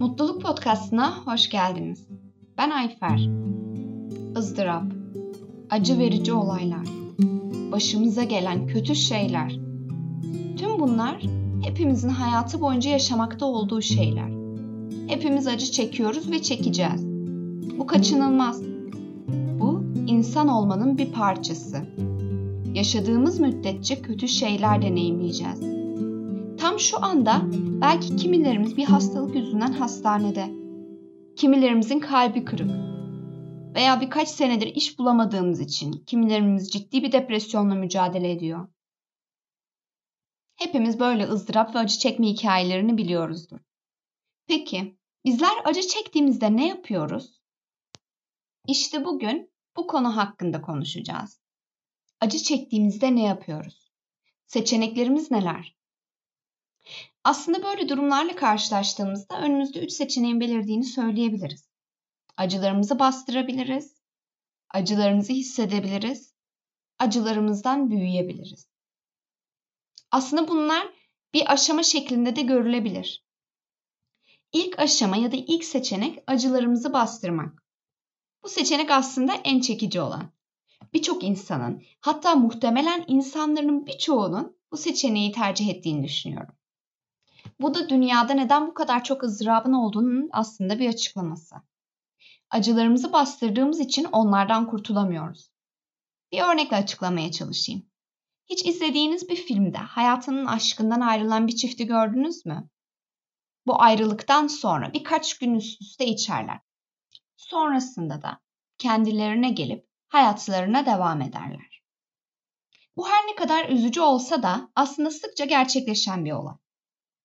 Mutluluk Podcast'ına hoş geldiniz. Ben Ayfer. ızdırap, acı verici olaylar, başımıza gelen kötü şeyler. Tüm bunlar hepimizin hayatı boyunca yaşamakta olduğu şeyler. Hepimiz acı çekiyoruz ve çekeceğiz. Bu kaçınılmaz. Bu insan olmanın bir parçası. Yaşadığımız müddetçe kötü şeyler deneyimleyeceğiz. Tam şu anda belki kimilerimiz bir hastalık yüzünden hastanede. Kimilerimizin kalbi kırık. Veya birkaç senedir iş bulamadığımız için kimilerimiz ciddi bir depresyonla mücadele ediyor. Hepimiz böyle ızdırap ve acı çekme hikayelerini biliyoruzdur. Peki bizler acı çektiğimizde ne yapıyoruz? İşte bugün bu konu hakkında konuşacağız. Acı çektiğimizde ne yapıyoruz? Seçeneklerimiz neler? Aslında böyle durumlarla karşılaştığımızda önümüzde üç seçeneğin belirdiğini söyleyebiliriz. Acılarımızı bastırabiliriz, acılarımızı hissedebiliriz, acılarımızdan büyüyebiliriz. Aslında bunlar bir aşama şeklinde de görülebilir. İlk aşama ya da ilk seçenek acılarımızı bastırmak. Bu seçenek aslında en çekici olan. Birçok insanın, hatta muhtemelen insanların birçoğunun bu seçeneği tercih ettiğini düşünüyorum. Bu da dünyada neden bu kadar çok ızdırabın olduğunun aslında bir açıklaması. Acılarımızı bastırdığımız için onlardan kurtulamıyoruz. Bir örnekle açıklamaya çalışayım. Hiç izlediğiniz bir filmde hayatının aşkından ayrılan bir çifti gördünüz mü? Bu ayrılıktan sonra birkaç gün üst üste içerler. Sonrasında da kendilerine gelip hayatlarına devam ederler. Bu her ne kadar üzücü olsa da aslında sıkça gerçekleşen bir olay.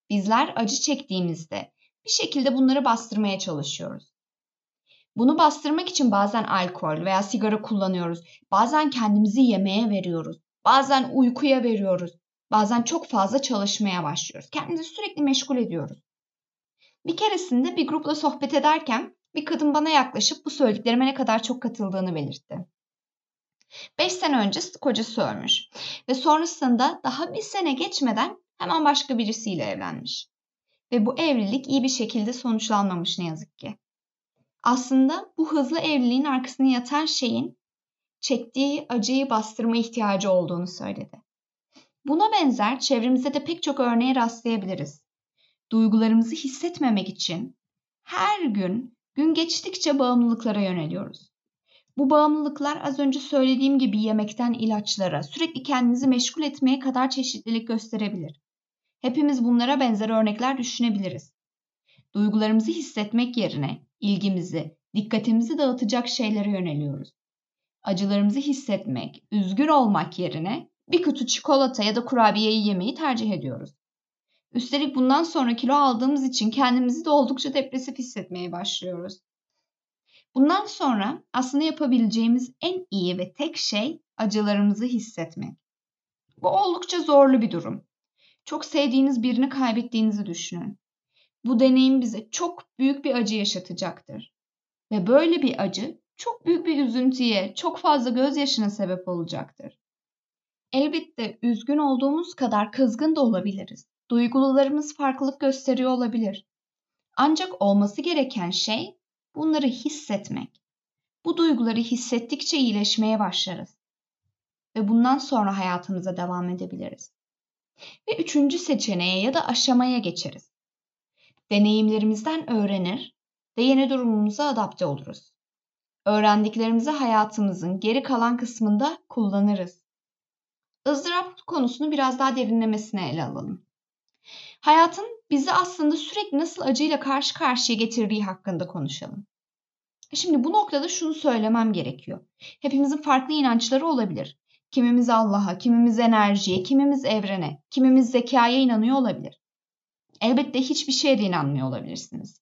Bizler acı çektiğimizde bir şekilde bunları bastırmaya çalışıyoruz. Bunu bastırmak için bazen alkol veya sigara kullanıyoruz. Bazen kendimizi yemeğe veriyoruz. Bazen uykuya veriyoruz. Bazen çok fazla çalışmaya başlıyoruz. Kendimizi sürekli meşgul ediyoruz. Bir keresinde bir grupla sohbet ederken bir kadın bana yaklaşıp bu söylediklerime ne kadar çok katıldığını belirtti. 5 sene önce kocası ölmüş ve sonrasında daha bir sene geçmeden hemen başka birisiyle evlenmiş. Ve bu evlilik iyi bir şekilde sonuçlanmamış ne yazık ki. Aslında bu hızlı evliliğin arkasında yatan şeyin çektiği acıyı bastırma ihtiyacı olduğunu söyledi. Buna benzer çevremizde de pek çok örneğe rastlayabiliriz. Duygularımızı hissetmemek için her gün gün geçtikçe bağımlılıklara yöneliyoruz. Bu bağımlılıklar az önce söylediğim gibi yemekten ilaçlara, sürekli kendinizi meşgul etmeye kadar çeşitlilik gösterebilir. Hepimiz bunlara benzer örnekler düşünebiliriz. Duygularımızı hissetmek yerine ilgimizi, dikkatimizi dağıtacak şeylere yöneliyoruz. Acılarımızı hissetmek, üzgün olmak yerine bir kutu çikolata ya da kurabiyeyi yemeyi tercih ediyoruz. Üstelik bundan sonra kilo aldığımız için kendimizi de oldukça depresif hissetmeye başlıyoruz. Bundan sonra aslında yapabileceğimiz en iyi ve tek şey acılarımızı hissetmek. Bu oldukça zorlu bir durum. Çok sevdiğiniz birini kaybettiğinizi düşünün. Bu deneyim bize çok büyük bir acı yaşatacaktır. Ve böyle bir acı çok büyük bir üzüntüye, çok fazla gözyaşına sebep olacaktır. Elbette üzgün olduğumuz kadar kızgın da olabiliriz. Duygularımız farklılık gösteriyor olabilir. Ancak olması gereken şey bunları hissetmek. Bu duyguları hissettikçe iyileşmeye başlarız. Ve bundan sonra hayatımıza devam edebiliriz. Ve üçüncü seçeneğe ya da aşamaya geçeriz. Deneyimlerimizden öğrenir ve yeni durumumuza adapte oluruz. Öğrendiklerimizi hayatımızın geri kalan kısmında kullanırız. Izdırap konusunu biraz daha derinlemesine ele alalım. Hayatın bizi aslında sürekli nasıl acıyla karşı karşıya getirdiği hakkında konuşalım. Şimdi bu noktada şunu söylemem gerekiyor. Hepimizin farklı inançları olabilir. Kimimiz Allah'a, kimimiz enerjiye, kimimiz evrene, kimimiz zekaya inanıyor olabilir. Elbette hiçbir şeye de inanmıyor olabilirsiniz.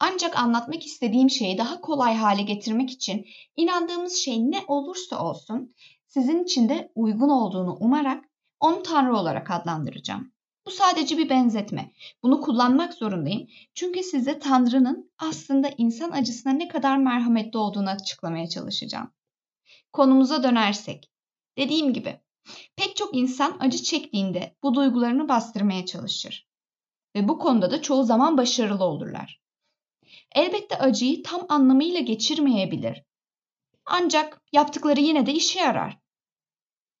Ancak anlatmak istediğim şeyi daha kolay hale getirmek için inandığımız şey ne olursa olsun sizin için de uygun olduğunu umarak onu Tanrı olarak adlandıracağım. Bu sadece bir benzetme. Bunu kullanmak zorundayım. Çünkü size Tanrı'nın aslında insan acısına ne kadar merhametli olduğunu açıklamaya çalışacağım. Konumuza dönersek. Dediğim gibi pek çok insan acı çektiğinde bu duygularını bastırmaya çalışır. ve bu konuda da çoğu zaman başarılı olurlar. Elbette acıyı tam anlamıyla geçirmeyebilir. Ancak yaptıkları yine de işe yarar.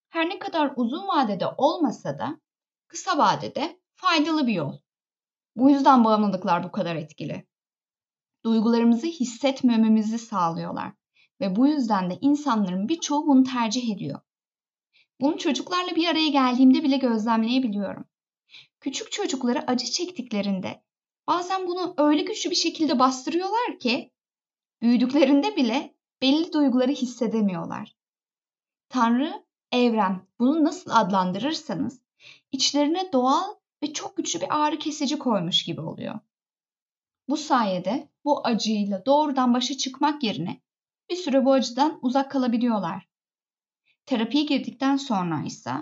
Her ne kadar uzun vadede olmasa da kısa vadede faydalı bir yol. Bu yüzden bağımlılıklar bu kadar etkili. Duygularımızı hissetmememizi sağlıyorlar ve bu yüzden de insanların birçoğu bunu tercih ediyor. Bunu çocuklarla bir araya geldiğimde bile gözlemleyebiliyorum. Küçük çocukları acı çektiklerinde bazen bunu öyle güçlü bir şekilde bastırıyorlar ki büyüdüklerinde bile belli duyguları hissedemiyorlar. Tanrı, evren bunu nasıl adlandırırsanız içlerine doğal ve çok güçlü bir ağrı kesici koymuş gibi oluyor. Bu sayede bu acıyla doğrudan başa çıkmak yerine bir süre bu acıdan uzak kalabiliyorlar. Terapiye girdikten sonra ise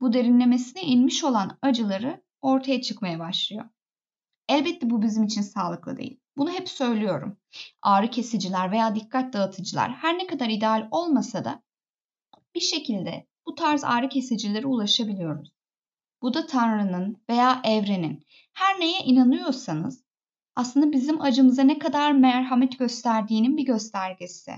bu derinlemesine inmiş olan acıları ortaya çıkmaya başlıyor. Elbette bu bizim için sağlıklı değil. Bunu hep söylüyorum. Ağrı kesiciler veya dikkat dağıtıcılar her ne kadar ideal olmasa da bir şekilde bu tarz ağrı kesicilere ulaşabiliyoruz. Bu da Tanrı'nın veya evrenin her neye inanıyorsanız aslında bizim acımıza ne kadar merhamet gösterdiğinin bir göstergesi.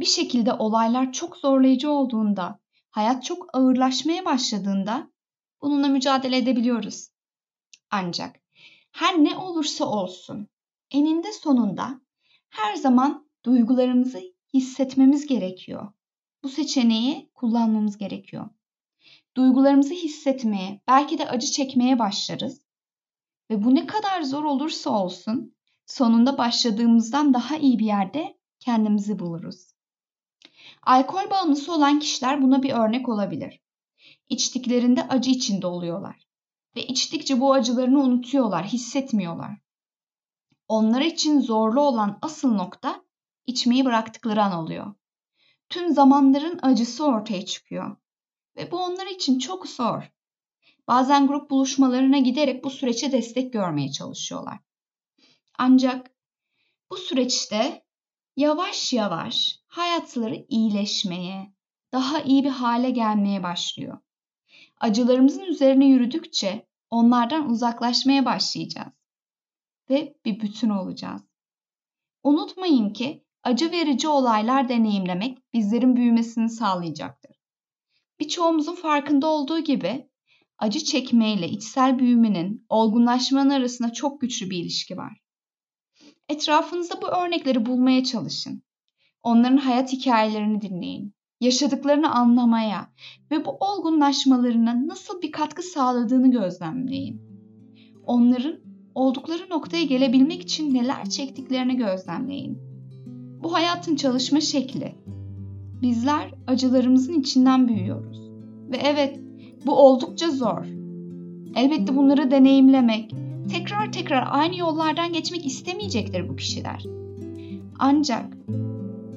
Bir şekilde olaylar çok zorlayıcı olduğunda, hayat çok ağırlaşmaya başladığında bununla mücadele edebiliyoruz. Ancak her ne olursa olsun eninde sonunda her zaman duygularımızı hissetmemiz gerekiyor. Bu seçeneği kullanmamız gerekiyor. Duygularımızı hissetmeye, belki de acı çekmeye başlarız. Ve bu ne kadar zor olursa olsun sonunda başladığımızdan daha iyi bir yerde kendimizi buluruz. Alkol bağımlısı olan kişiler buna bir örnek olabilir. İçtiklerinde acı içinde oluyorlar ve içtikçe bu acılarını unutuyorlar, hissetmiyorlar. Onlar için zorlu olan asıl nokta içmeyi bıraktıkları an oluyor. Tüm zamanların acısı ortaya çıkıyor ve bu onlar için çok zor. Bazen grup buluşmalarına giderek bu süreçe destek görmeye çalışıyorlar. Ancak bu süreçte yavaş yavaş hayatları iyileşmeye, daha iyi bir hale gelmeye başlıyor. Acılarımızın üzerine yürüdükçe onlardan uzaklaşmaya başlayacağız ve bir bütün olacağız. Unutmayın ki acı verici olaylar deneyimlemek bizlerin büyümesini sağlayacaktır. Birçoğumuzun farkında olduğu gibi acı çekmeyle içsel büyümenin, olgunlaşmanın arasında çok güçlü bir ilişki var. Etrafınızda bu örnekleri bulmaya çalışın. Onların hayat hikayelerini dinleyin. Yaşadıklarını anlamaya ve bu olgunlaşmalarına nasıl bir katkı sağladığını gözlemleyin. Onların oldukları noktaya gelebilmek için neler çektiklerini gözlemleyin. Bu hayatın çalışma şekli. Bizler acılarımızın içinden büyüyoruz. Ve evet, bu oldukça zor. Elbette bunları deneyimlemek, tekrar tekrar aynı yollardan geçmek istemeyecektir bu kişiler. Ancak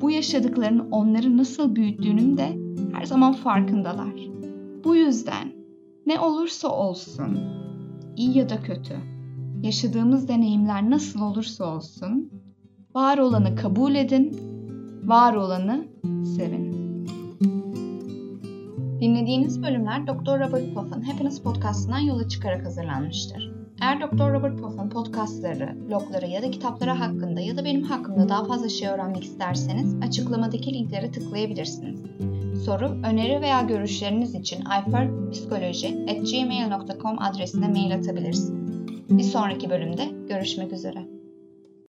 bu yaşadıklarının onları nasıl büyüttüğünün de her zaman farkındalar. Bu yüzden ne olursa olsun, iyi ya da kötü, yaşadığımız deneyimler nasıl olursa olsun, var olanı kabul edin, var olanı sevin. Dinlediğiniz bölümler Dr. Robert Puff'ın Happiness Podcast'ından yola çıkarak hazırlanmıştır. Eğer Dr. Robert Puff'ın podcastları, blogları ya da kitapları hakkında ya da benim hakkımda daha fazla şey öğrenmek isterseniz açıklamadaki linklere tıklayabilirsiniz. Soru, öneri veya görüşleriniz için iferpsikoloji.gmail.com adresine mail atabilirsiniz. Bir sonraki bölümde görüşmek üzere.